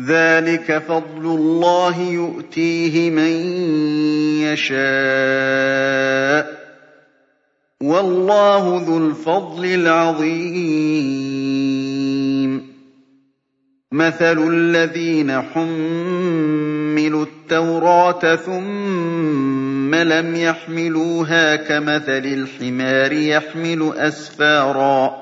ذَٰلِكَ فَضْلُ اللَّهِ يُؤْتِيهِ مَن يَشَاءُ ۚ وَاللَّهُ ذُو الْفَضْلِ الْعَظِيمِ. مَثَلُ الَّذِينَ حُمِّلُوا التَّوْرَاةَ ثُمَّ لَمْ يَحْمِلُوهَا كَمَثَلِ الْحِمَارِ يَحْمِلُ أَسْفَارًا ۚ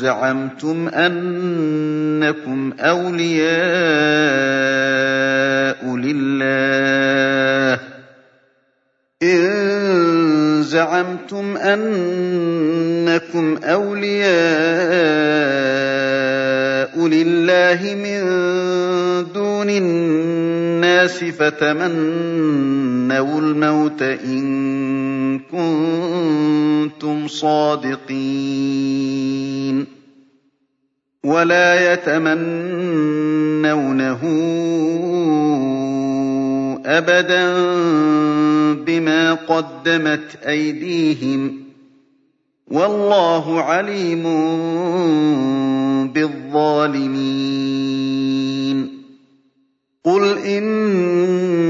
زَعَمْتُمْ أَنَّكُمْ أَوْلِيَاءُ لِلَّهِ. مِن دُونِ النَّاسِ فَتَمَنَّوُا الْمَوْتَ إِن كُنتُمْ صَادِقِينَ. وَلَا يَتَمَنَّوْنَهُ أَبَدًا بِمَا قَدَّمَتْ أَيْدِيهِمْ ۚ وَاللَّهُ عَلِيمٌ بِالظَّالِمِينَ. قُلْ إِنَّ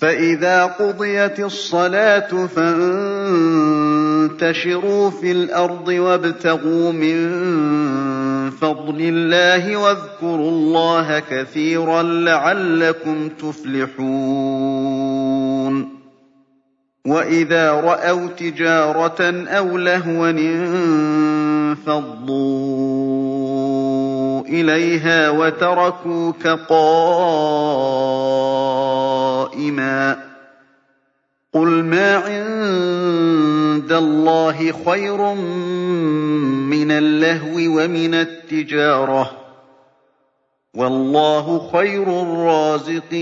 فَإِذَا قُضِيَتِ الصَّلَاةُ فَانتَشِرُوا فِي الْأَرْضِ وَابْتَغُوا مِن فَضْلِ اللَّهِ وَاذْكُرُوا اللَّهَ كَثِيرًا لَّعَلَّكُمْ تُفْلِحُونَ. وَإِذَا رَأَوْا تِجَارَةً أَوْ لَهْوًا انفَضُّوا. إِلَيْهَا وَتَرَكُوكَ قَائِمًا ۚ قُلْ مَا عِندَ اللَّهِ خَيْرٌ مِّنَ اللَّهْوِ وَمِنَ التِّجَارَةِ ۚ وَاللَّهُ خَيْرُ الرَّازِقِينَ